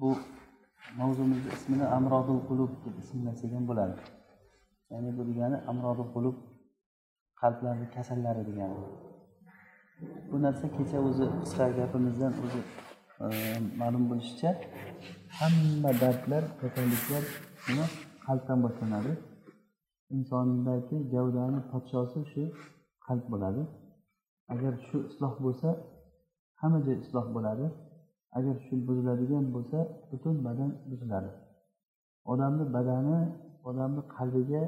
bu mavzumizni ismini amrodul qulub deb ismlasak ham bo'ladi. Ya'ni bu degani amrodul qulub qalblarni kasallari degani. Bu narsa kecha o'zi qisqa gapimizdan o'zi e, ma'lum bo'lishicha hamma dardlar kasalliklar nima qalbdan boshlanadi. Insondagi gavdani podshosi shu qalb bo'ladi. Agar shu isloh bo'lsa hamma joy isloh bo'ladi. Agar shu buziladigan bo'lsa butun badan buziladi. Odamni badani odamni qalbiga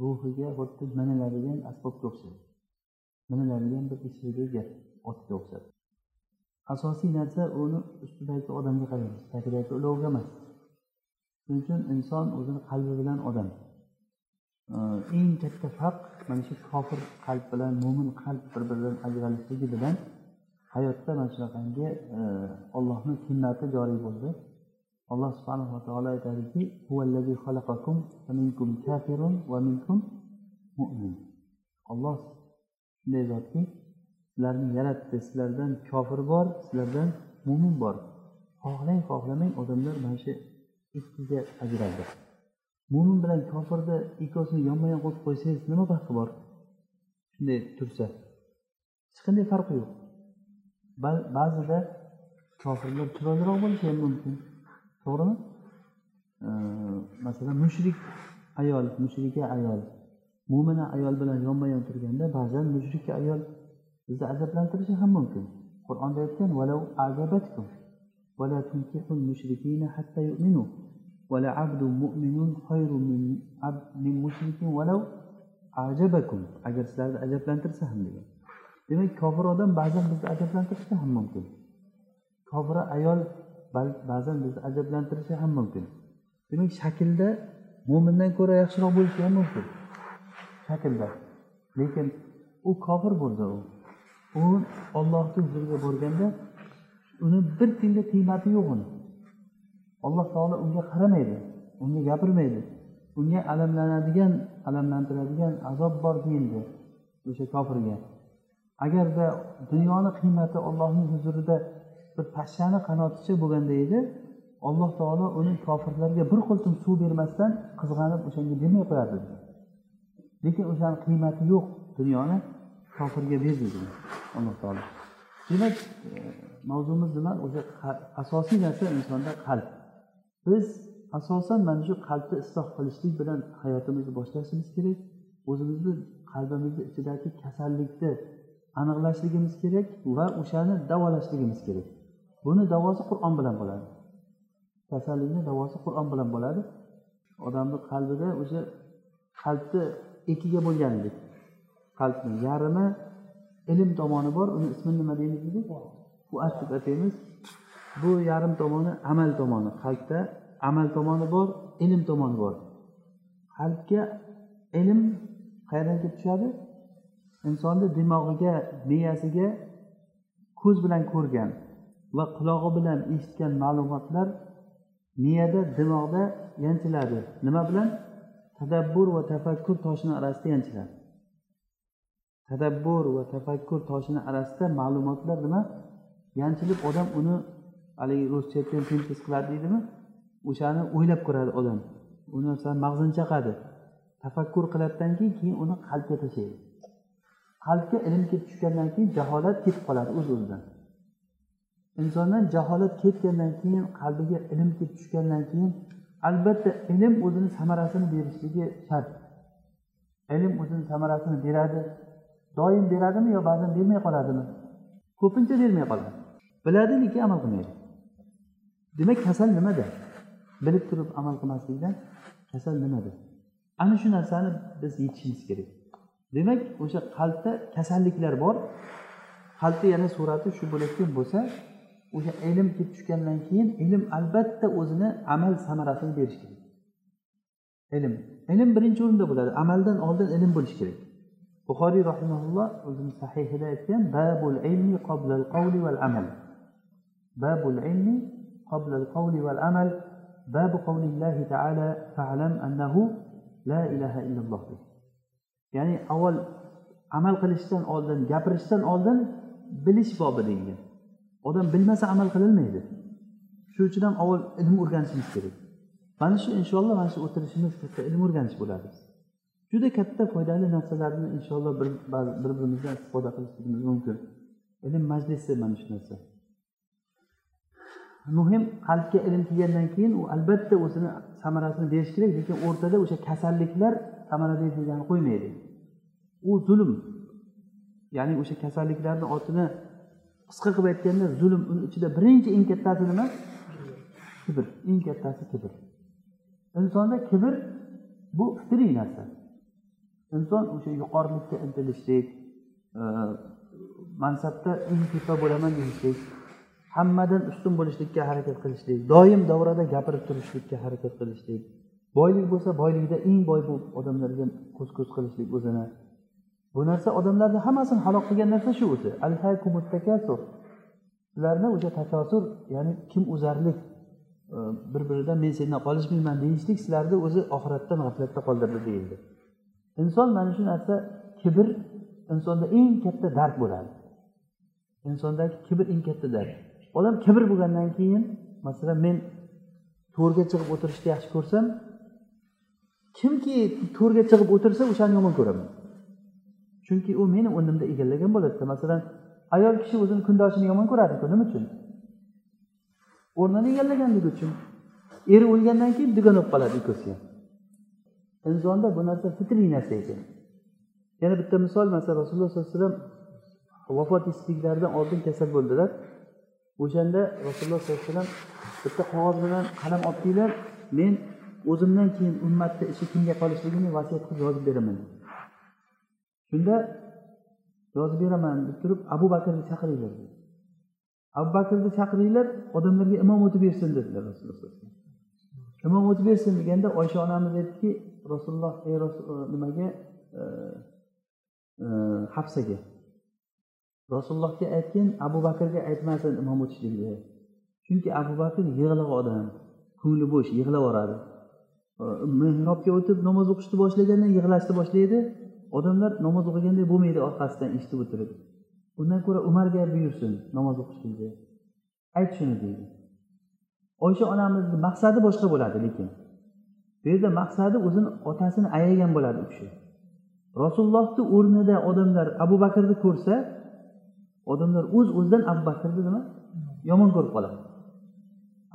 ruhiga xuddi miniladigan asbobga o'xshaydi. Miniladigan bir ishidagi otga o'xshadi asosiy narsa uni ustidagi odamga qaraymiz tagidagi ulovga emas. Shuning uchun inson o'zini qalbi bilan odam. Eng katta farq mana shu kofir qalb bilan mo'min qalb bir biridan ajralishligi bilan hayotda mana shunaqangi e, ollohni sunnati joriy bo'ldi. Alloh subhanava taolo aytadiki olloh shunday zotki sizlarni yaratdi sizlardan kofir bor sizlardan mo'min bor. Xohlang xohlamang odamlar mana shu ikkiga ajraldi. Mo'min bilan kofirni ikkovsini yonma yon qo'yib qo'ysangiz nima farqi bor? Shunday tursa. Hech qanday farqi yo'q. Ba'zida kofirlar chiroyliroq bo'lishi ham mumkin to'g'rimi masalan mushrik ayol mushrika ayol mo'mina ayol bilan yonma yon turganda ba'zan mushrika ayol bizni ajablantirishi ham mumkin qur'onda aytgan ولعبد مؤمن خير من عبد من ولو أعجبكم agar sizlarni ajablantirsa ham degan demak kofir odam ba'zan bizni ajablantirishi ham mumkin. Kofira ayol ba'zan bizni ajablantirishi ham mumkin. Demak shaklda mo'mindan ko'ra yaxshiroq bo'lishi ham mumkin. Shaklda. Lekin u kofir bo'ldi u u ollohni huzuriga borganda uni bir tiyinda qiymati yo'q uni. Alloh taolo unga qaramaydi unga gapirmaydi. Unga alamlanadigan alamlantiradigan azob bor deyildi o'sha kofirga. Agarda dunyoni qiymati ollohning huzurida bir pashshani qanoticha bo'lganda edi alloh taolo uni kofirlarga bir qultum suv bermasdan qizg'anib o'shanga bermay qo'yardi. Lekin o'shani qiymati yo'q dunyoni kofirga berdi alloh taolo. Demak e, mavzumiz nima? O'sha asosiy narsa insonda qalb. Biz asosan mana shu qalbni isloh qilishlik bilan hayotimizni boshlashimiz kerak. O'zimizni qalbimizni ichidagi kasallikni aniqlashligimiz kerak va o'shani davolashligimiz kerak. Buni davosi qur'on bilan bo'ladi. Kasallikni davosi qur'on bilan bo'ladi. Odamni qalbida o'sha qalbni ikkiga bo'lganlik. Qalbni yarimi ilm tomoni bor uni ismini nima deymiz dedik fuat deb ataymiz bu yarim tomoni amal tomoni. Qalbda amal tomoni bor ilm tomoni bor. Qalbga ilm qayerdan kelib tushadi? Insonni dimog'iga miyasiga ko'z bilan ko'rgan va qulog'i bilan eshitgan ma'lumotlar miyada dimog'da yanchiladi. Nima bilan? Tadabbur va tafakkur toshini orasida yanchiladi. Tadabbur va tafakkur toshini orasida ma'lumotlar nima? Yanchilib odam uni haligi ruscha aytgan sintez qiladi deydimi? O'shani o'ylab ko'radi odam. U narsani mag'zini chaqadi. Tafakkur qiladidan keyin keyin uni qalbga tashlaydi. Qalbga ilm kelib tushgandan keyin jaholat ketib qoladi o'z o'zidan insondan jaholat ketgandan keyin qalbiga ilm kelib tushgandan keyin albatta ilm o'zini samarasini berishligi shart. Ilm o'zini samarasini beradi. Doim beradimi yo ba'zan bermay qoladimi? Ko'pincha bermay qoladi. Biladi lekin amal qilmaydi. Demak kasal nimada? Bilib turib amal qilmaslikdan kasal nimada? Ana shu narsani biz yechishimiz kerak. demak o'sha qalbda kasalliklar bor. Qalbni yana surati shu bo'ladigan bo'lsa o'sha ilm kelib tushgandan keyin ilm albatta o'zini amal samarasini berishi kerak. Ilm. Ilm birinchi o'rinda bo'ladi. Amaldan oldin ilm bo'lishi kerak. Buxoriy rahimaulloh o'zini sahihida aytgan babul ilmi qoblal qavli val amal. Babul ilmi qoblal qavli val amal. Babu qavlillahi taala fa'lam annahu la ilaha illalloh dedi ya'ni avval amal qilishdan oldin gapirishdan oldin bilish bobi deyilgan. Odam bilmasa amal qilolmaydi shuning uchun ham avval ilm o'rganishimiz kerak. Mana shu inshaalloh mana shu o'tirishimiz katta ilm o'rganish bo'ladi. Juda katta foydali narsalarni inshaalloh bir bir birimizdan istifoda qilishligimiz mumkin. Ilm majlisi mana shu narsa. Muhim qalbga ilm kelgandan keyin u albatta o'zini samarasini berishi kerak lekin o'rtada o'sha kasalliklar samara berishligini qo'ymaydi. U zulm. Ya'ni o'sha kasalliklarni otini qisqa qilib aytganda zulm uni ichida birinchi eng kattasi nima? Kibr. Eng kattasi kibr. Insonda kibr bu fitriy narsa. Inson o'sha yuqorilikka intilishlik mansabda eng tepa bo'laman deyishlik hammadan ustun bo'lishlikka harakat qilishlik doim davrada gapirib turishlikka harakat qilishlik boylik bo'lsa boylikda eng boy bo'lib odamlarga ko'z ko'z qilishlik o'zini. Bu narsa odamlarni hammasini halok qilgan narsa shu o'zi. Sizlarni o'sha takosur ya'ni kim o'zarlik e, bir biridan men sendan qolishmayman deyishlik sizlarni o'zi oxiratdan g'aflatda qoldirdi deyildi. Inson mana shu narsa kibr insonda eng katta dard bo'ladi. Insondagi kibr eng katta dard. Odam kibr bo'lgandan keyin masalan men to'rga chiqib o'tirishni yaxshi ko'rsam kimki to'rga chiqib o'tirsa o'shani yomon ko'raman. Chunki u meni o'rnimda egallagan bo'ladida. Masalan ayol kishi o'zini kundoshini yomon ko'radiku nima uchun? O'rnini egallaganligi uchun. Eri o'lgandan keyin dugon bo'lib qoladi ikkovsi ham insonda bu narsa fitriy narsa ekan. Yana bitta misol masalan rasululloh sollallohu alayhi vasallam vafot etishliklaridan oldin kasal bo'ldilar. O'shanda rasululloh sollallohu alayhi vasallam bitta qog'oz bilan qalam olib kelinglar men o'zimdan keyin ummatni ishi kimga qolishligini vasiyat qilib yozib beraman. Shunda yozib beraman deb turib abu bakrni chaqiringlar dedi abu bakrni chaqiringlar odamlarga imom o'tib bersin dedilar rasululloh alayhi vasallam. Imom o'tib bersin deganda oysha onamiz aytdiki rasululloh ey nimaga? E, hafsaga. Rasulullohga aytgin abu bakrga aytmasin imom o'tishlikni chunki abu bakr yig'laq odam ko'ngli bo'sh yig'lab yuboradi mehrobga o'tib namoz o'qishni boshlagandan yig'lashni boshlaydi. Odamlar namoz o'qiganday bo'lmaydi orqasidan eshitib o'tirib. Undan ko'ra umarga buyursin namoz o'qishlikni. Ayt shuni deydi. Oysha onamizni maqsadi boshqa bo'ladi lekin bu yerda maqsadi o'zini otasini ayagan bo'ladi u kishi. Rasulullohni o'rnida odamlar abu bakrni ko'rsa odamlar o'z uz o'zidan abu bakrni nima? Yomon ko'rib qoladi.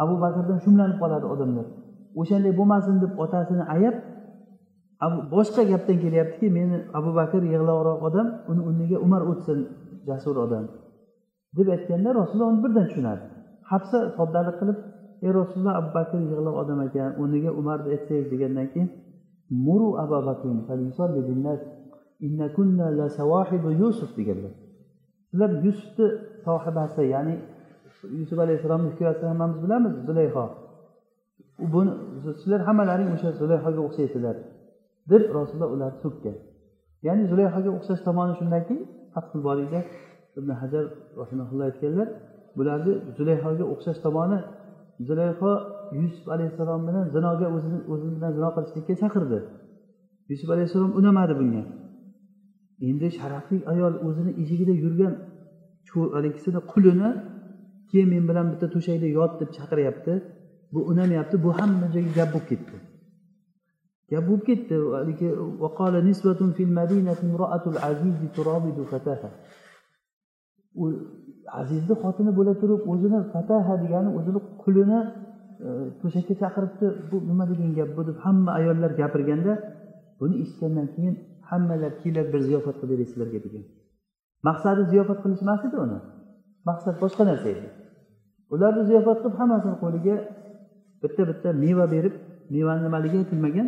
Abu bakrdan shumlanib qoladi odamlar. O'shanday bo'lmasin deb otasini ayab boshqa gapdan kelyaptiki meni abu bakr yig'lavroq odam uni o'rniga umar o'tsin jasur odam. Deb aytganda rasululloh uni birdan tushunadi. Hafsa soddalik qilib ey rasululloh abu bakr yig'loq odam ekan o'rniga umarni aytsangiz degandan keyin muru abu bakr yusuf deganlar. Sizlar yusufni sohibasi ya'ni yusuf alayhissalomni hikoyasini hammamiz bilamiz zulayho buni sizlar hammalaring o'sha zulayhoga o'xshaysizlar deb rasululloh ularni so'kkan ya'ni zulayhoga o'xshash tomoni shundaki fathul boriyda ibn hajar rahimaulloh aytganlar bularni zulayhoga o'xshash tomoni zulayho yusuf alayhissalom bilan zinoga o'zini o'zi bilan zino qilishlikka chaqirdi. Yusuf alayhissalom unamadi bunga. Endi sharafli ayol o'zini eshigida yurgan haligisini qulini keyin men bilan bitta to'shakda yot deb chaqiryapti bu unamayapti bu hamma joyga gap bo'lib ketdi. Gap bo'lib ketdi. Haligi u azizni xotini bo'la turib o'zini fataha degani o'zini qulini e, to'shakka chaqiribdi. Bu nima degan gap bu? deb hamma ayollar gapirganda buni eshitgandan keyin hammalar kelib bir ziyofat qilib beray sizlarga degan maqsadi ziyofat qilish emas edi uni. Maqsad boshqa narsa edi. Ularni ziyofat qilib hammasini qo'liga bitta bitta meva berib mevani nimaligi aytilmagan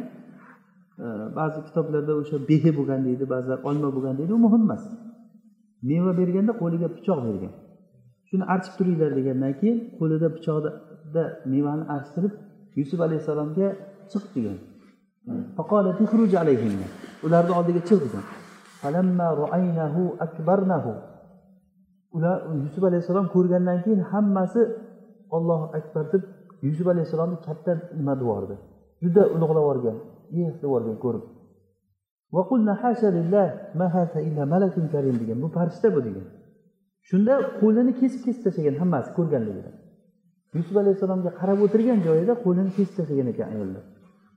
e, ba'zi kitoblarda o'sha behi bo'lgan deydi ba'zilar olma bo'lgan deydi u muhim emas. Meva berganda qo'liga pichoq bergan. Shuni archib turinglar degandan keyin qo'lida pichoqda mevani archtirib yusuf alayhissalomga chiq degan ularni oldiga chiq degan ular yusuf alayhissalom ko'rgandan keyin hammasi ollohu akbar deb yusuf alayhissalomni katta nima deb yubordi juda ulug'lab yuborgan eh deb yuborgan ko'rib. Degan bu farishta bu degan. Shunda qo'lini kesib kesib tashlagan hammasi ko'rganligidan yusuf alayhissalomga qarab o'tirgan joyida qo'lini kesib tashlagan ekan ayollar.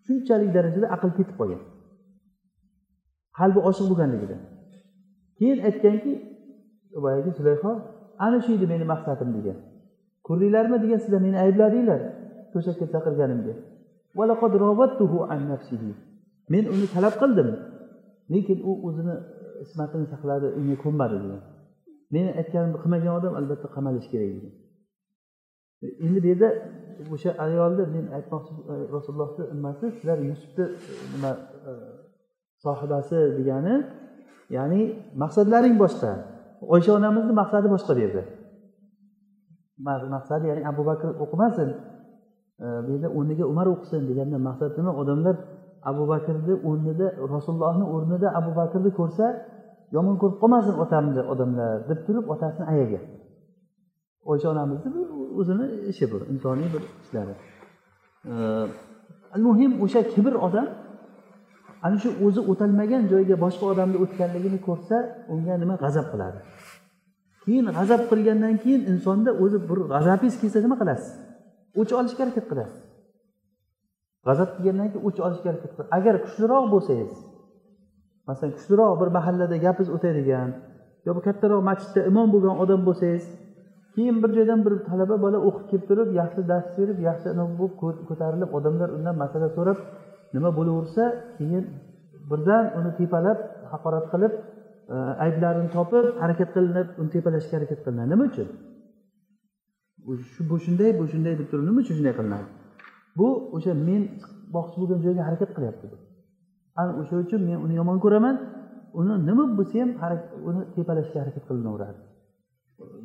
Shunchalik darajada aql ketib qolgan. Qalbi oshiq bo'lganligidan keyin aytganki boyagi zulayho ana shu edi meni maqsadim degan. Ko'rdinglarmi degan sizlar meni aybladinglar to'shakka chaqirganimga. Men uni talab qildim lekin u o'zini ismatini saqladi unga ko'nmadi degan. Meni aytganimni qilmagan odam albatta qamalishi kerak degan. Endi bu yerda o'sha ayolni men aytmoqchi rasulullohni nimasi sizlar yusufni e, nima e, sohibasi degani ya'ni maqsadlaring boshqa. Oysha onamizni maqsadi boshqa bu yerda maqsadi ya'ni abu bakr o'qimasin e, bu yerda o'rniga umar o'qisin deganda maqsad nima odamlar abu bakrni o'rnida rasulullohni o'rnida abu bakrni ko'rsa yomon ko'rib qolmasin otamni odamlar deb turib otasini ayagan oysha onamizni o'zini ishi bu insoniy bir ishlari. E, Al muhim o'sha kibr odam ana shu o'zi o'tolmagan joyga boshqa odamni o'tganligini ko'rsa unga nima g'azab qiladi? Keyin g'azab qilgandan keyin insonda o'zi bir g'azabingiz kelsa nima qilasiz? O'ch olishga harakat qilasiz. G'azab qilgandan keyin o'ch olishga harakat qilasiz. Agar kuchliroq bo'lsangiz masalan kuchliroq bir mahallada gapingiz o'tadigan yo kattaroq masjidda imom bo'lgan odam bo'lsangiz keyin bir joydan bir talaba bola o'qib kelib turib yaxshi dars berib yaxshi bo'lib ko'tarilib odamlar undan masala so'rab nima bo'laversa keyin birdan uni tepalab haqorat qilib e, ayblarini topib harakat qilinib uni tepalashga harakat qilinadi. Nima uchun? Shu bu shunday bu shunday deb turib nima uchun shunday qilinadi? Bu o'sha men chiqmoqchi bo'lgan joyga harakat qilyapti ana o'sha uchun men uni yomon ko'raman uni nima bo'lsa ham uni tepalashga harakat qilinaveradi.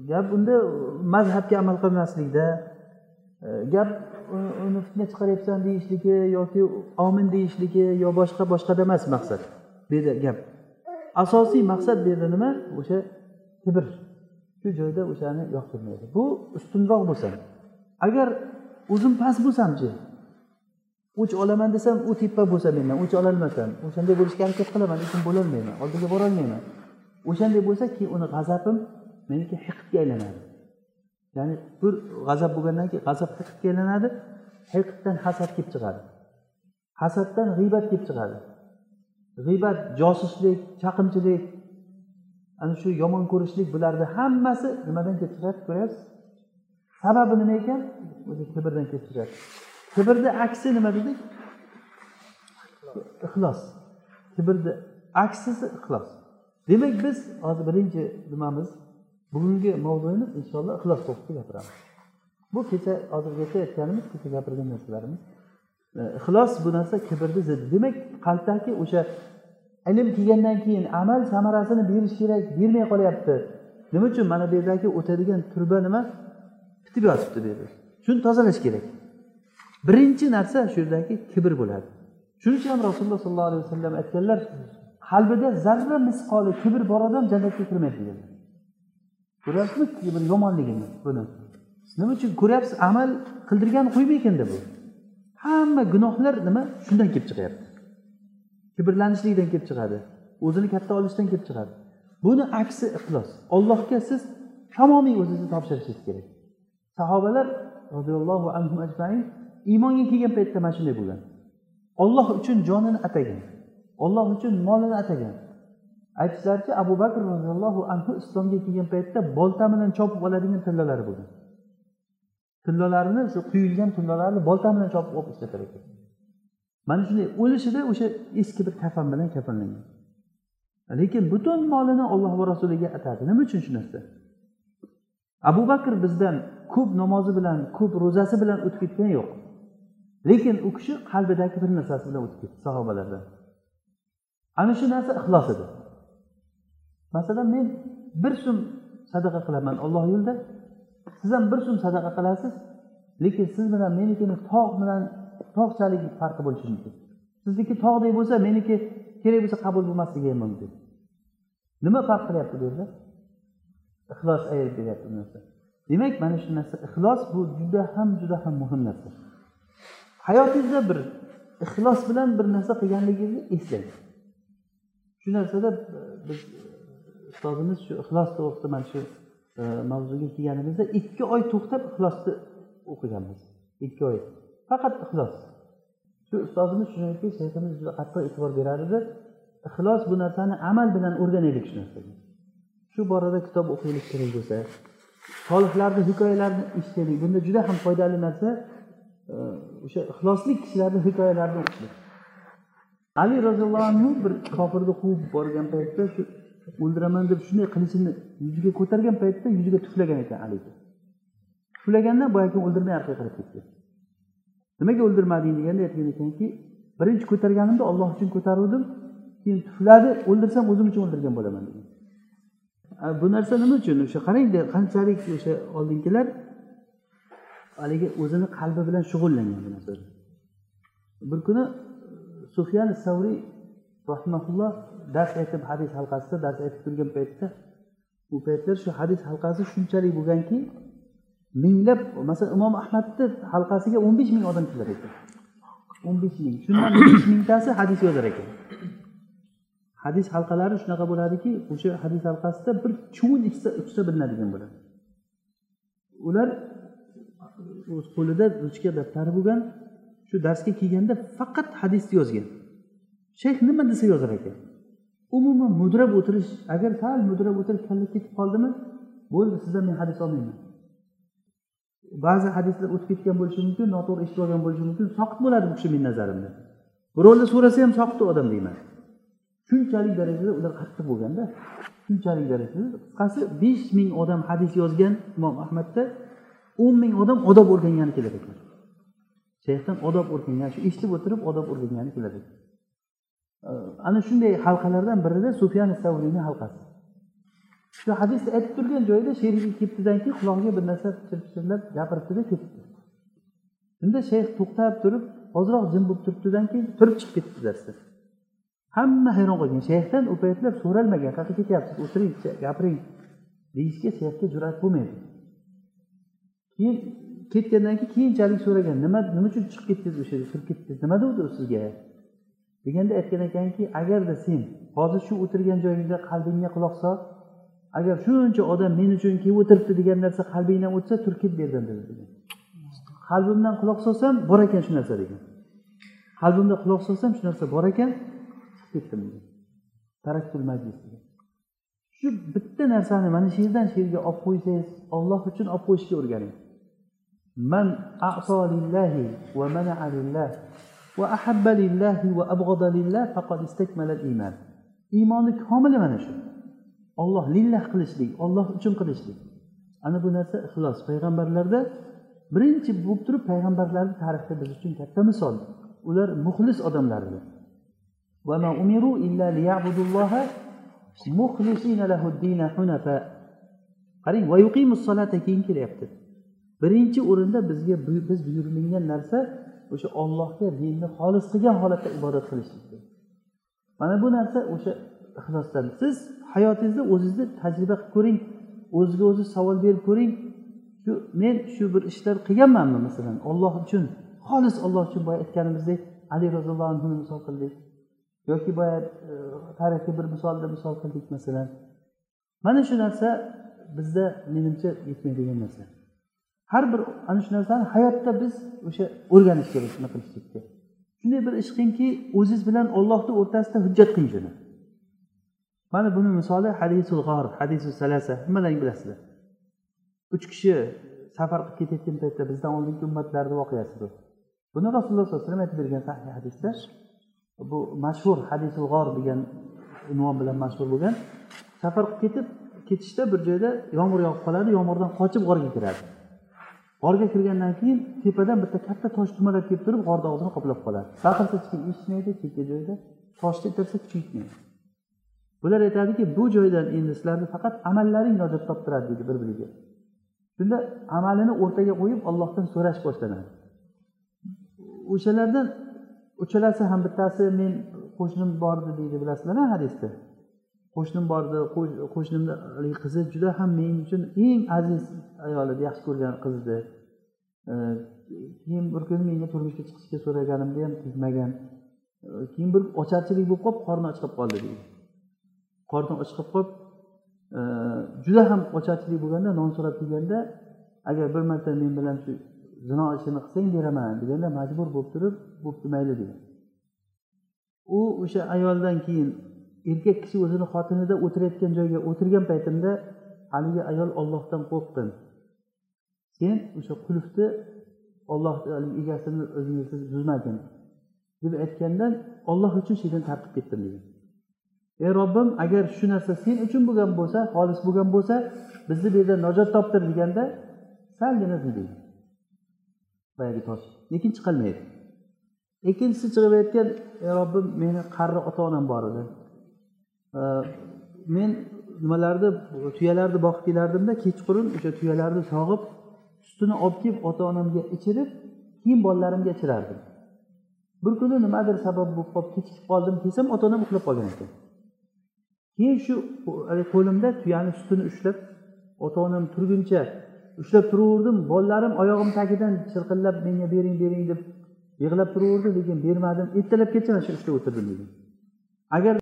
Gap unda mazhabga amal qilmaslikda Э, gap uni fitna chiqaryapsan deyishligi yoki omin deyishligi yo boshqa boshqada emas maqsad. Bu yerda gap. Asosiy maqsad bu yerda nima? O'sha kibr. Shu joyda o'shani yoqtirmaydi. Bu ustunroq bo'lsa. Agar o'zim past bo'lsamchi o'ch olaman desam u tepa bo'lsa mendan o'ch ololmasam o'shanday bo'lishga harakat qilaman lekin bo'lolmayman oldinga borolmayman. O'shanday bo'lsa keyin uni g'azabim meniki hiqtga aylanadi. Ya'ni bir g'azab bo'lgandan keyin g'azab hiqtga aylanadi hiqibdan hasad kelib chiqadi hasaddan g'iybat kelib chiqadi g'iybat josuslik chaqimchilik ana shu yomon ko'rishlik bularni hammasi nimadan kelib chiqadi ko'ryapsiz? Sababi nima ekan o'zi kibrdan kelib chiqadi kibrni aksi nima dedik ixlos. Kibrni aksisi ixlos. Demak biz hozir birinchi nimamiz bugungi mavzuyimiz inshaalloh ixlos to'g'risida gapiramiz. Bu kecha hozirgacha aytganimiz kecha gapirgan narsalarimiz e, ixlos bu narsa kibrni ziddi demak qalbdagi o'sha ilm kelgandan keyin amal samarasini berish kerak bermay qolyapti. Nima uchun? Mana bu yerdagi o'tadigan turba nima? Bitib yotibdi bu yerda. Shuni tozalash kerak. Birinchi narsa shu yerdagi kibr bo'ladi. Shuning uchun ham rasululloh sollallohu alayhi vasallam aytganlar qalbida zarra misqoli kibr bor odam jannatga kirmaydi deganlar ko'ryapsizmi? Bir yomonligini buni. Nima uchun ko'ryapsiz? Amal qildirgan qo'ymaykanda bu? Hamma gunohlar nima? Shundan kelib chiqyapti. Kibrlanishlikdan kelib chiqadi. O'zini katta olishdan kelib chiqadi. Buni aksi ixlos. Ollohga siz tamomiy o'zingizni topshirishingiz kerak. Sahobalar roziyallohu anhu ajmain iymonga kelgan paytda mana shunday bo'lgan. Olloh uchun jonini atagan. Olloh uchun molini atagan. Aytishlaricha abu bakr roziyallohu anhu islomga kelgan paytda bolta bilan chopib oladigan tillalari bo'lgan tillalarini shu quyilgan tillalarni bolta bilan chopib olib ishlatar ekan. Mana shunday o'lishida o'sha eski bir kafan bilan kafanlangan. Lekin butun molini olloh va rasuliga atadi. Nima uchun shu narsa? Abu bakr bizdan ko'p namozi bilan ko'p ro'zasi bilan o'tib ketgani yo'q. Lekin u kishi qalbidagi bir narsasi bilan o'tib ketdi sahobalardan. Ana shu narsa ixlos edi. Masalan men bir so'm sadaqa qilaman olloh yo'lida. Siz ham bir so'm sadaqa qilasiz lekin siz bilan menikini tog' bilan tog'chalik farqi bo'lishi mumkin. Sizniki tog'dek bo'lsa meniki kerak bo'lsa qabul bo'lmasligi ham mumkin. Nima farq qilyapti bu yerda? Ixlos ayirib beryapti bu narsa. Demak mana shu narsa ixlos bu juda ham juda ham muhim narsa. Hayotingizda bir ixlos bilan bir narsa qilganligingizni eslang. Shu narsada biz ustozimiz shu ixlos to'g'risida mana shu e, mavzuga kelganimizda ikki oy to'xtab ixlosni o'qiganmiz. Ikki oy. Faqat ixlos. Shu ustozimiz shuniki shayximiz juda qattiq e'tibor berar edi ixlos bu narsani amal bilan o'rganaylik shu narsaga. Shu borada kitob o'qiylik kerak bo'lsa solihlarni hikoyalarini eshitaylik. Bunda juda ham foydali narsa e, o'sha ixlosli kishilarni hikoyalarini o'qishlik. Ali roziyallohu anhu bir kofirni quvib borgan paytda shu o'ldiraman deb shunday qilichini yuziga ko'targan paytda yuziga tuflagan ekan haligi tuflaganda boyagi o'ldirmay orqaga qarab ketgan nimaga o'ldirmading deganda aytgan ekanki birinchi ko'targanimda olloh uchun ko'taruvdim keyin tufladi o'ldirsam o'zim uchun o'ldirgan bo'laman degan bu narsa nima uchun? O'sha qarangda qanchalik o'sha oldingilar haligi o'zini qalbi bilan shug'ullangan bu narsada bir kuni sufyan savriy rahimaulloh dars aytib hadis halqasida dars aytib turgan paytda u paytlar shu hadis halqasi shunchalik bo'lganki minglab masalan imom ahmadni halqasiga o'n besh ming odam kelar ekan. o'n besh ming. Shundan besh mingtasi hadis yozar ekan. Hadis halqalari shunaqa bo'ladiki o'sha hadis halqasida bir chuvun ichsa uchsa bilinadigan bo'ladi. Ular o'z qo'lida ruchka daftari bo'lgan shu darsga kelganda faqat hadisni yozgan. Shayx nima desa yozar ekan? Umuman mudrab o'tirish agar sal mudrab o'tirib kalla ketib qoldimi? Bo'ldi sizdan men hadis olmayman. Ba'zi hadislar o'tib ketgan bo'lishi mumkin noto'g'ri eshitib olgan bo'lishi mumkin. Soqit bo'ladi bu kishi meni nazarimda. Birovlar so'rasa ham soqit odam deyman. Shunchalik darajada ular qattiq bo'lganda shunchalik darajada qisqasi besh ming odam hadis yozgan imom ahmadda o'n ming odam odob o'rgangani kelar ekan. Shayxdan odob o'rgangan shu eshitib o'tirib odob o'rgangani kelar ekan. Ana shunday halqalardan birida sufyan savriyni halqasi. Shu hadisni aytib turgan joyida sherigi ketdidan keyin qulog'iga bir narsa pichirlab gapiribdida ketibdi. Shunda shayx to'xtab turib ozroq jim bo'lib turibdidan keyin turib chiqib ketdi darsdan hamma hayron qolgan. Shayxdan u paytlar so'ralmagan qayerga ketyapsiz? O'tiring gapiring. deyishga shayxga jur'at bo'lmaydi. Keyin ketgandan keyin keyinchalik so'ragan nima nima uchun chiqib ketdingiz o'sha yerga kirib ketdingiz? Nima degandi u sizga? Deganda aytgan ekanki agarda sen hozir shu o'tirgan joyingda qalbingga quloq sol agar shuncha odam men uchun kelib o'tiribdi degan narsa qalbingdan o'tsa turib ket bu yerdan dedi degan. Qalbimdan quloq solsam bor ekan shu narsa degan. Qalbimda quloq solsam shu narsa bor ekan chiqib ketdim degan. Taraktul majlis degan. Shu bitta narsani mana shu yerdan shu yerga olib qo'ysangiz olloh uchun olib qo'yishga o'rganing. Man aso lillahi va mana'a lillah va ahabba lillahi va abg'ada lillah faqad istakmala iymon iymonni komili mana shu. Olloh lillah qilishlik olloh uchun qilishlik. Ana bu narsa ixlos. Payg'ambarlarda birinchi bo'lib turib payg'ambarlarni tarixda biz uchun katta misol. Ular muxlis odamlar edi qarang keyin kelyapti. Birinchi o'rinda bizga biz buyurilgan narsa o'sha ollohga dinni xolis qilgan holatda ibodat qilishlik mana bu narsa o'sha ixlosdan siz hayotingizda o'zingizni tajriba qilib ko'ring o'ziga o'zi savol berib ko'ring. Shu men shu bir ishlar qilganmanmi masalan? Olloh uchun xolis olloh uchun boya aytganimizdek ali roziyallohu anhuni misol qildik. Yoki boya e, tarixiy bir misolda misol qildik masalan. Mana shu narsa bizda menimcha yetmaydigan narsa. Har bir ana shu narsani hayotda biz o'sha o'rganish kerak shuni qilishlikka shunday bir ish qilingki o'ziz bilan ollohni o'rtasida hujjat qiling shuni. Mana buni misoli hadisul g'or hadisul salasa hammalaring bilasizlar? Uch kishi safar qilib ketayotgan paytda bizdan oldingi ummatlarni voqeasi bu. Buni rasululloh sollallohu alayhi vasallam aytib bergan sahih hadisda bu mashhur hadisul g'or degan unvon bilan mashhur bo'lgan safar qilib ketib ketishda bir joyda yomg'ir yog'ib qoladi yomg'irdan qochib g'orga kiradi. G'orga kirgandan keyin tepadan bitta katta tosh dumalab kelib turib g'orni og'zini qoplab qoladi. Baqirsa hech kim eshitmaydi chekka joyda toshni itarsa kuchaytmaydi bular aytadiki bu joydan endi sizlarni faqat amallaring najot toptiradi deydi bir biriga shunda amalini o'rtaga qo'yib ollohdan so'rash boshlanadi. O'shalardan uchalasi ham bittasi men qo'shnim bor edi deydi bilasizlar hadisda? Qo'shnim bor edi qo'shnimni qizi juda ham men uchun eng aziz ayol edi yaxshi ko'rgan qiz edi Э, keyin bir kuni menga turmushga chiqishga so'raganimda ham tegmagan э, keyin bir ocharchilik bo'lib qolib qorni och qolib qoldi deydi qorni och qolib qolib juda ham ocharchilik bo'lganda non so'rab kelganda agar bir marta men bilan shu zino ishini qilsang beraman deganda majbur bo'lib turib bo'pti mayli degan. U o'sha ayoldan keyin erkak kishi o'zini xotinida o'tirayotgan joyga o'tirgan paytimda haligi ayol ollohdan qo'rqdim. Sen o'sha qulfni olloh egasini o'zingiz buzmagin deb aytgandan olloh uchun shu tarqib ketdim degan. Ey robbim agar shu narsa sen uchun bo'lgan bo'lsa xolis bo'lgan bo'lsa bizni bu yerda najot toptir deganda salgina deydi boyagi tosh. Lekin chiqolmaydi ikkinchisi chiqib aytgan ey robbim meni qari ota onam bor edi. Men nimalarni tuyalarni boqib kelardimda kechqurun o'sha tuyalarni sog'ib sutini olib kelib ota onamga ichirib keyin bolalarimga ichirardim. Bir kuni nimadir sabab bo'lib qolib kechikib qoldim desam ota onam uxlab qolgan ekan. Keyin shu e, qo'limda tuyani sutini ushlab ota onam turguncha ushlab turaverdim bolalarim oyog'im tagidan chirqillab menga bering bering deb yig'lab turaverdi lekin bermadim ertalabgacha mana shu ishda o'tirdim degan agar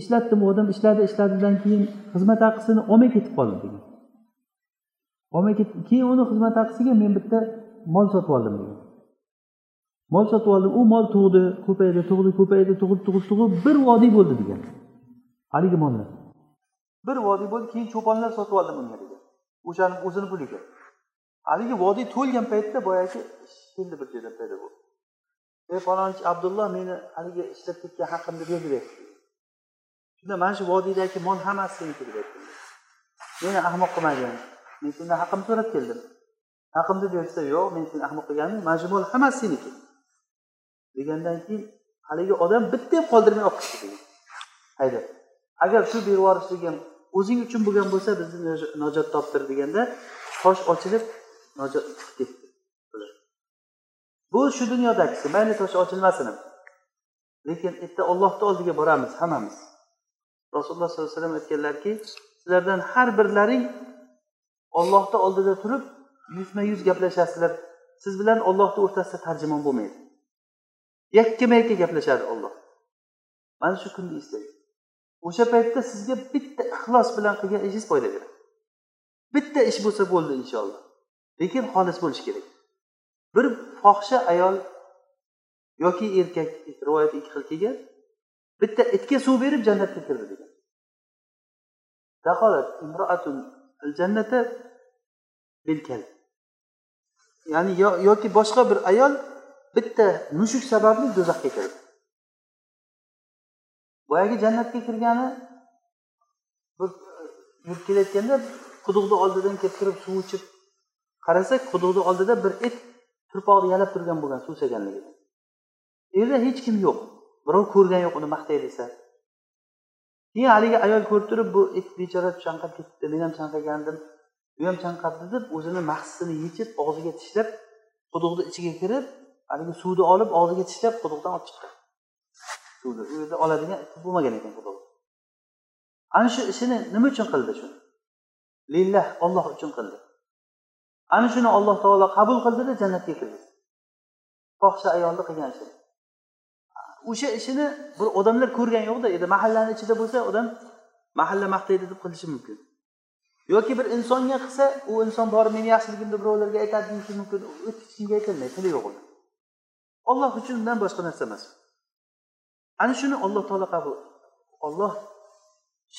ishlatdim u odam ishladi ishladidan keyin xizmat haqisini olmay ketib qoldim degan olmay keyin uni xizmat haqisiga men bitta mol sotib oldim degan mol sotib oldim. U mol tug'di ko'paydi tug'di ko'paydi tug'ib tug'ib tug'ib bir vodiy bo'ldi degan. Haligi mollar bir vodiy bo'ldi keyin cho'ponlar sotib oldim unga degan o'shani o'zini puliga. Haligi vodiy to'lgan paytda boyagi keldi bir joydan paydo bo'ldi. Ey falonchi abdulloh meni haligi ishlab ketgan haqimni ber shunda mana shu vodiydagi mol hammasi seniki deb aytdi. Meni ahmoq qilmagin. Men sendan haqimni so'rab keldim. Haqimni bersa yo'q men seni ahmoq qilganim majmul hammasi seniki. Degandan keyin haligi odam bitta ham qoldirmay olib ketdi haydab agar shu berib yuborishligim o'zing uchun bo'lgan bo'lsa bizni najot toptir deganda tosh ochilib najot chiqib ketdi. Bu shu dunyodagisi mayli tosh ochilmasin ham. Lekin erta ollohni oldiga boramiz hammamiz. Rasululloh sollallohu alayhi vasallam aytganlarki sizlardan har birlaring ollohni oldida turib yuzma yuz gaplashasizlar. Siz bilan ollohni o'rtasida tarjimon bo'lmaydi. Yakkama yakka gaplashadi olloh mana shu kunni eslang. O'sha paytda sizga bitta ixlos bilan qilgan ishingiz foyda beradi. Bitta ish bo'lsa bo'ldi inshaalloh. Lekin xolis bo'lishi kerak. Bir fohisha ayol yoki erkak rivoyat ikki xil kelgan bitta itga suv berib jannatga kirdi degan. Jannata ya'ni yoki boshqa bir ayol bitta mushuk sababli do'zaxga kirdi. Boyagi jannatga kirgani bir yurib kelayotganda quduqni oldidan kelib turib suv ichib qarasak quduqni oldida bir it turpoqni yalab turgan bo'lgan suv ichaganligidan u yerda hech kim yo'q. Birov ko'rgan yo'q uni maqtay desa. Keyin haligi ayol ko'rib turib bu it bechora chanqab ketibdi men ham chanqagandim. U ham chanqabdi deb o'zini mahsisini yechib og'ziga tishlab quduqni ichiga kirib haligi suvni olib og'ziga tishlab quduqdan olib chiqqan suvni u yerda oladigan bo'lmagan ekan quduq. Ana shu ishini nima uchun qildi shuni? Lillah olloh uchun qildi. Ana shuni alloh taolo qabul qildida jannatga kirdi. Fohisha ayolni qilgan ishini o'sha ishini bir odamlar ko'rgan yo'qda endi mahallani ichida bo'lsa odam mahalla maqtaydi deb qilishi mumkin. Yoki bir insonga qilsa u inson borib meni yaxshiligimni birovlarga aytadi deyishi mumkin hech kimga aytilmaydi tili yo'q uni olloh uchun undan boshqa narsa emas. Ana shuni alloh taolo qabul olloh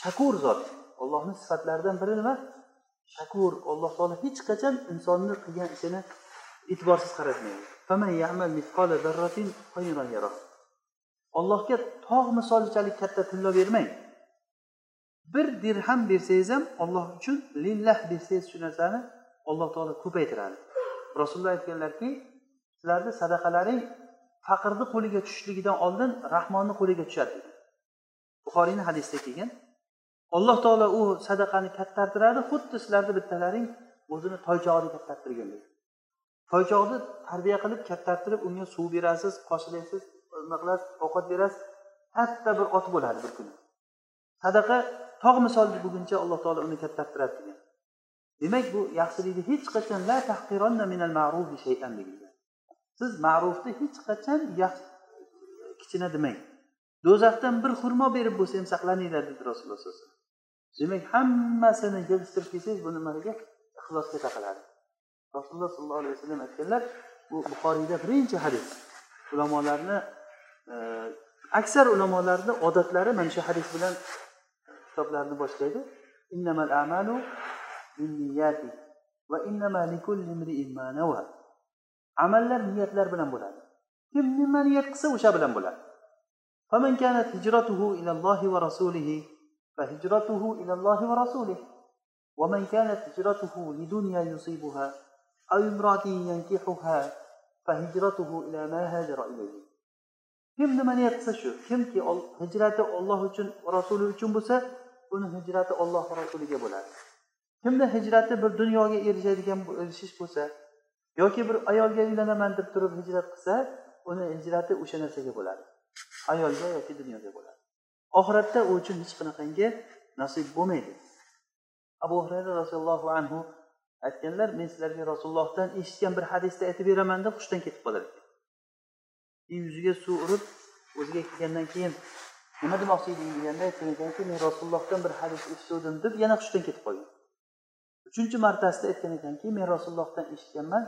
shakur zot. Ollohni sifatlaridan biri nima? Shakur. Alloh taolo hech qachon insonni qilgan ishini e'tiborsiz qaratmaydi. Ollohga tog' misolichalik katta tilla bermang. Bir dirham bersangiz ham olloh uchun lillah bersangiz shu narsani alloh taolo ko'paytiradi. Rasululloh aytganlarki sizlarni sadaqalaring faqirni qo'liga tushishligidan oldin rahmonni qo'liga tushadi degan buxoriyni hadisida kelgan alloh taolo u sadaqani kattartiradi xuddi sizlarni bittalaring o'zini toychog'ini kattartirgandek toychoqni tarbiya qilib kattartirib unga suv berasiz qoshilaysiz nima qilasiz ovqat berasiz katta bir ot bo'ladi bir kuni. Sadaqa tog' misoli bo'lguncha alloh taolo uni kattartiradi degan demak bu yaxshilikni hech qachon la minal ma'rufi shay'an degan. Siz ma'rufni hech qachon kichkina demang. Do'zaxdan bir xurmo berib bo'lsa ham saqlaninglar dedi rasululloh sallallohu alayhi vasallam. Demak hammasini yig'ishtirib kelsangiz bu nimaga ixlosga taqaladi? Rasululloh sollallohu alayhi vasallam aytganlar bu buxoriyda birinchi hadis. Ulamolarni e, aksar ulamolarni odatlari mana shu hadis bilan kitoblarini boshlaydi innamal amalu binniyati va innama likulli imri'in ma nawa amallar niyatlar bilan bo'ladi kim nima niyat qilsa o'sha bilan bo'ladi فمن كانت هجرته إلى الله ورسوله فهجرته إلى الله ورسوله ومن كانت هجرته لدنيا يصيبها أو امرأة ينكحها فهجرته إلى ما هاجر إليه kim nima niyat qilsa shu kimki hijrati olloh uchun rasuli uchun bo'lsa buni hijrati olloh rasuliga bo'ladi. Kimni hijrati bir dunyoga erishadigan erishish bo'lsa yoki bir ayolga uylanaman deb turib hijrat qilsa uni hijrati o'sha narsaga bo'ladi. Ayolga yoki dunyoga bo'ladi. Oxiratda u uchun hech qanaqangi nasib bo'lmaydi. Abu hurayra roziyallohu anhu aytganlar men sizlarga rasulullohdan eshitgan bir hadisni aytib beraman deb hushdan ketib qolar ekan yuziga suv urib o'ziga kelgandan keyin nima demoqchi eding deganda aytgan ekanki men rasulullohdan bir hadis eshituvdim deb yana hushdan ketib qolgan uchinchi martasida aytgan ekanki men rasulullohdan eshitganman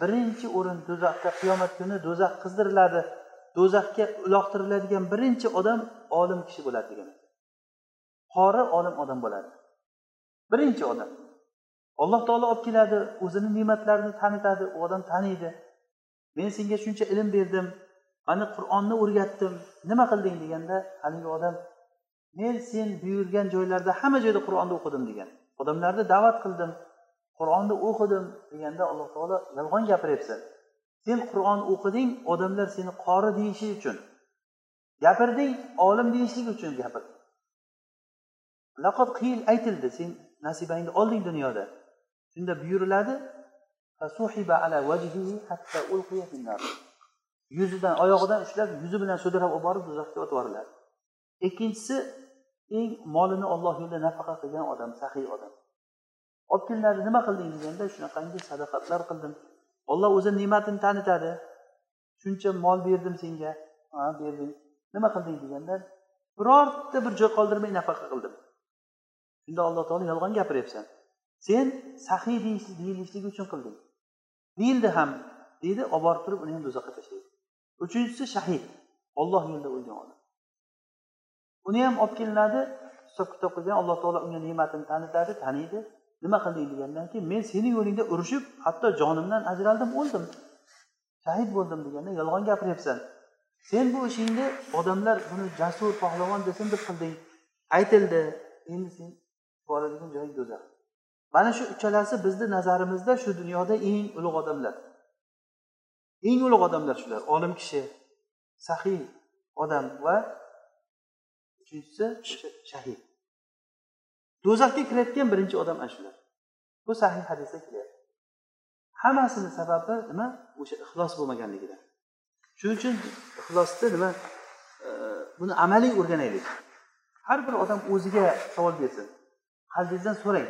birinchi o'rin do'zaxda qiyomat kuni do'zax qizdiriladi do'zaxga uloqtiriladigan birinchi odam olim kishi bo'ladi degan qori olim odam bo'ladi. Birinchi odam. Alloh taolo olib keladi o'zini ne'matlarini tanitadi u odam taniydi. Men senga shuncha ilm berdim mana qur'onni o'rgatdim. Nima qilding deganda haligi odam men sen buyurgan joylarda hamma joyda qur'onni o'qidim degan. Odamlarni da'vat qildim. Qur'onni o'qidim deganda alloh taolo yolg'on gapiryapsan sen qur'on o'qiding odamlar seni qori deyishi uchun gapirding olim deyishlik uchun gapirding laqot qiyil aytildi sen nasibangni olding dunyoda. Shunda buyuriladi yuzidan oyog'idan ushlab yuzi bilan sudrab olib borib do'zaxga otib yuboriladi ikkinchisi eng molini olloh yo'lida nafaqa qilgan odam saxiy odam. Olib kelinadi nima qilding deganda shunaqangi sadaqatlar qildim. Olloh o'zi ne'matini tanitadi. Shuncha mol berdim senga. Ha berding. Nima qilding deganda birorta bir joy qoldirmay nafaqa qildim. Shunda alloh taolo yolg'on gapiryapsan. Sen saxiy deyilishligi uchun qilding. Deyildi ham deydi olib borib turib uni ham do'zaxga tashlaydi uchinchisi shahid. Olloh yo'lida o'lgan odam. Uni ham olib kelinadi hisob kitob qilgan alloh taolo unga ne'matini tanitadi taniydi. Nima qilding degandan keyin men seni yo'lingda urushib hatto jonimdan ajraldim o'ldim. Shahid bo'ldim deganda yolg'on gapiryapsan. Sen bu ishingni odamlar buni jasur pahlavon desin deb qilding. Aytildi endi sen boradigan joying do'zax. Mana shu uchalasi bizni nazarimizda shu dunyoda eng ulug' odamlar. Eng ulug' odamlar shular. Olim kishi sahiy odam va uchinchisi shahid. Do'zaxga kirayotgan birinchi odam ana shular. Bu sahih hadisda kelyapti hammasini sababi nima? O'sha ixlos bo'lmaganligidan. Shuning uchun ixlosni nima? Buni amaliy o'rganaylik. Har bir odam o'ziga savol bersin. Qalbingizdan so'rang.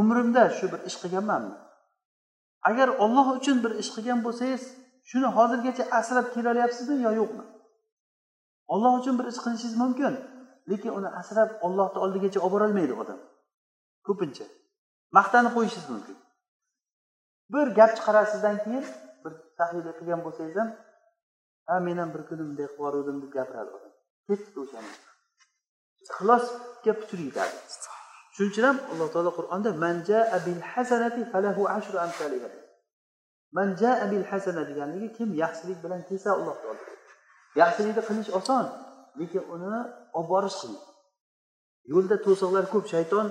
Umrimda shu bir ish qilganmanmi? Agar olloh uchun bir ish qilgan bo'lsangiz shuni hozirgacha asrab kelaolyapsizmi yo yo'qmi? Olloh uchun bir ish qilishingiz mumkin lekin uni asrab ollohni oldigacha olib borolmaydi odam. Ko'pincha. Maqtanib qo'yishingiz mumkin. Bir gap chiqarasizdan keyin bir tahlil qilgan bo'lsangiz ham ha men ham bir kuni bunday qilib yuboruvdim deb gapiradi odam. Ketdi o'shani. Ixlosga putur yetadi shuning uchun ham alloh taolo qur'onda manja bil hasana deganligi kim yaxshilik bilan kelsa alloh taolo. Yaxshilikni qilish oson lekin uni olib borish qiyin. Yo'lda to'siqlar ko'p shayton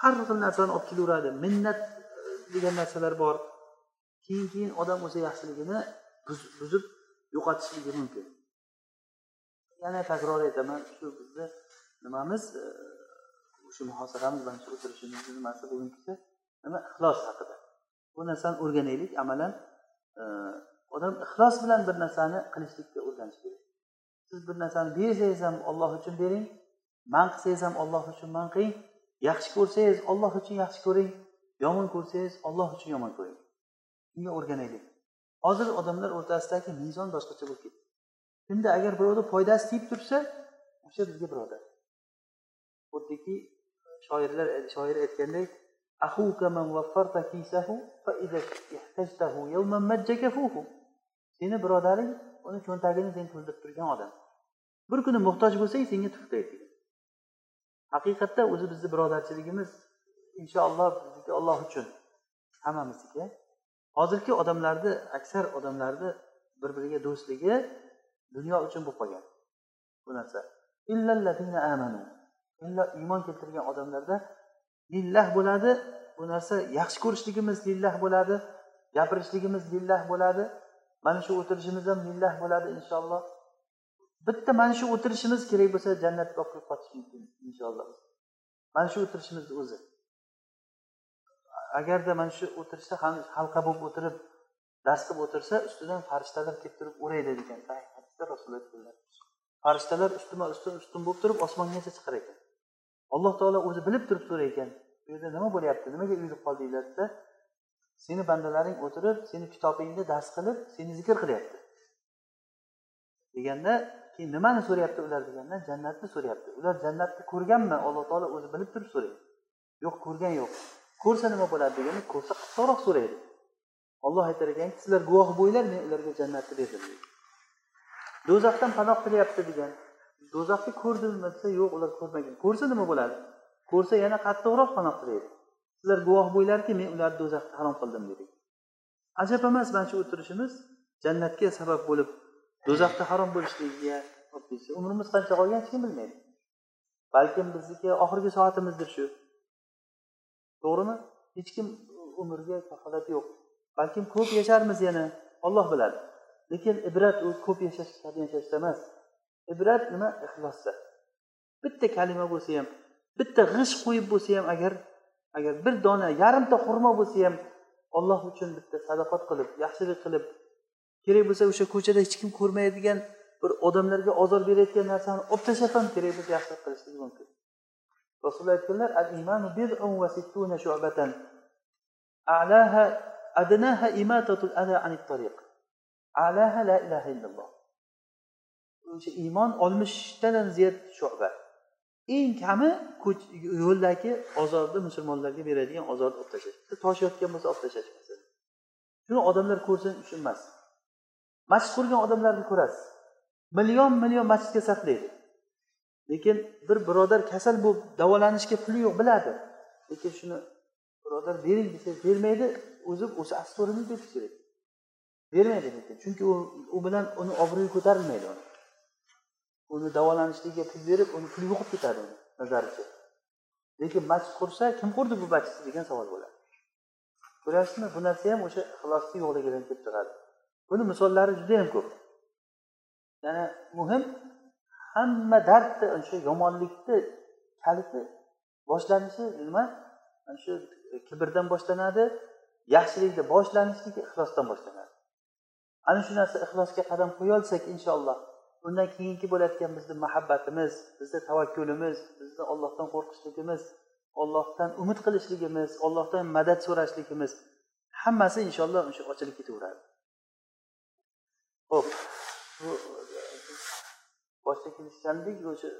har xil narsani olib kelaveradi minnat e, degan narsalar bor. Keyin keyin odam o'sha yaxshiligini buzib yo'qotishligi mumkin. Yana takror aytaman shu bizni nimamiz e, shu muhosaramiz mana shu o'tirishimizni nimasi bugünkisi nima? Ixlos haqida. Bu narsani o'rganaylik amalan e, odam ixlos bilan bir narsani qilishlikka o'rganish kerak. Siz bir narsani bersangiz ham olloh uchun bering man qilsangiz ham olloh uchun man qiling yaxshi ko'rsangiz olloh uchun yaxshi ko'ring yomon ko'rsangiz olloh uchun yomon ko'ring. Shunga o'rganaylik. Hozir odamlar o'rtasidagi mezon boshqacha bo'lib ketdi. Kimda agar birovni foydasi tegib tursa o'sha bizga birodar. Xuddiki shoirlar shoir aytganday seni birodaring uni cho'ntagini sen to'ldirib turgan odam. Bir kuni muhtoj bo'lsang senga tuflaydi degan haqiqatda o'zi bizni birodarchiligimiz inshaalloh bizniki olloh uchun hammamizniki hozirgi odamlarni aksar odamlarni bir biriga do'stligi dunyo uchun bo'lib qolgan bu narsa. Illo iymon keltirgan odamlarda lillah bo'ladi bu narsa yaxshi ko'rishligimiz lillah bo'ladi gapirishligimiz lillah bo'ladi mana shu o'tirishimiz ham lillah bo'ladi inshaalloh. Bitta mana shu o'tirishimiz kerak bo'lsa jannatga olib kirib qotish mumkin inshaalloh. Mana shu o'tirishimizni o'zi. Agarda mana shu o'tirishda halqa bo'lib o'tirib dars qilib o'tirsa ustidan farishtalar kelib turib o'raydi degan rasululloh farishtalar ustma ustun ustun bo'lib turib osmongacha chiqar ekan? Alloh taolo o'zi bilib turib so'rar ekan bu yerda nima bo'lyapti? Nimaga uyilib qoldinglar desa seni bandalaring o'tirib seni kitobingni dars qilib seni zikr qilyapti. Deganda keyin nimani so'rayapti ular deganda jannatni so'rayapti. Ular jannatni ko'rganmi? Alloh taolo o'zi bilib turib so'raydi. Yo'q ko'rgan yo'q. Ko'rsa nima bo'ladi deganda ko'rsa qattiqroq so'raydi. Olloh aytar ekanki sizlar guvoh bo'linglar men ularga jannatni berdim do'zaxdan panoh tilayapti degan. Do'zaxni ko'rdimmi desa yo'q ular ko'rmagan. Ko'rsa nima bo'ladi ko'rsa yana qattiqroq panoh tilaydi sizlar guvoh bo'linglarki men ularni do'zaxda harom qildim dedi ajab emas mana shu o'tirishimiz jannatga sabab bo'lib do'zaxda harom bo'lishligiga umrimiz qancha qolgan hech kim bilmaydi. Balkim bizniki oxirgi soatimizdir shu. To'g'rimi? Hech kim umrga kafolat yo'q. Balkim ko'p yasharmiz yana olloh biladi. Lekin ibrat u ko'p yashash yashashda emas. Ibrat nima? Ixlosda. Bitta kalima bo'lsa ham bitta g'isht qo'yib bo'lsa ham agar agar bir dona yarimta xurmo bo'lsa ham olloh uchun bitta sadaqat qilib yaxshilik qilib kerak bo'lsa o'sha ko'chada hech kim ko'rmaydigan bir odamlarga ozor berayotgan narsani olib tashlab ham kerak bo'lsa yaxshilik qilishlik mumkin. Rasululloh aytganlar al imanu bid'un va sittuna shu'batan a'laha adnaha imatatul ada anit tariq. Alaha la ilaha illalloh. O'sha iymon oltmishtadan ziyod shuba eng kami yo'ldagi ozorni musulmonlarga beradigan ozorni olib tashlash tosh yotgan bo'lsa olib tashlash shuni odamlar ko'rsin uchun emas masjid qurgan odamlarni ko'rasiz. Million million masjidga sarflaydi. Lekin bir birodar kasal bo'lib davolanishga puli yo'q biladi. Lekin shuni birodar bering desa bermaydi o'zi o'sha astorini berish kerak. Bermaydi lekin. Chunki u u bilan uni obro'yi ko'tarilmaydi. uni uni davolanishligiga pul berib uni puli yo'qolib ketadi uni nazaricha lekin masjid qursa kim qurdi bu masjidni degan savol bo'ladi. Ko'ryapsizmi? Bu narsa ham o'sha ixlosni yo'qligidan kelib chiqadi. Buni misollari juda yam ko'p. Yana muhim hamma dardni o'sha yomonlikni kaliti boshlanishi nima? Shu kibrdan boshlanadi yaxshilikni boshlanishligi ixlosdan boshlanadi. Ana shu narsa ixlosga qadam qo'yolsak inshaalloh undan keyingi bo'layotgan bizni muhabbatimiz bizni tavakkulimiz bizni ollohdan qo'rqishligimiz ollohdan umid qilishligimiz ollohdan madad so'rashligimiz hammasi inshaalloh o'sha ochilib ketaveradi. Ho'p bu boshda kelishgandik o'sha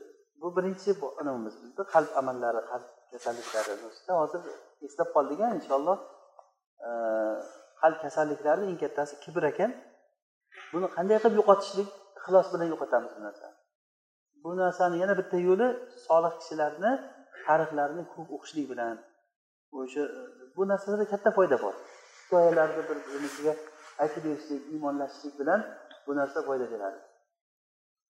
bu birinchi nimamiz bizni qalb amallari qalb kasalliklari. Hozir eslab qoldik inshaalloh qalb kasalliklarini eng kattasi kibr ekan. Buni qanday qilib yo'qotishlik? Ixlos bilan yo'qotamiz bu narsani. Bu narsani yana bitta yo'li solih kishilarni tarixlarini ko'p o'qishlik bilan o'sha e, bu narsalarda katta foyda bor. Hikoyalarni bir birisiga aytib berishlik iymonlashishlik bilan bu narsa foyda beradi.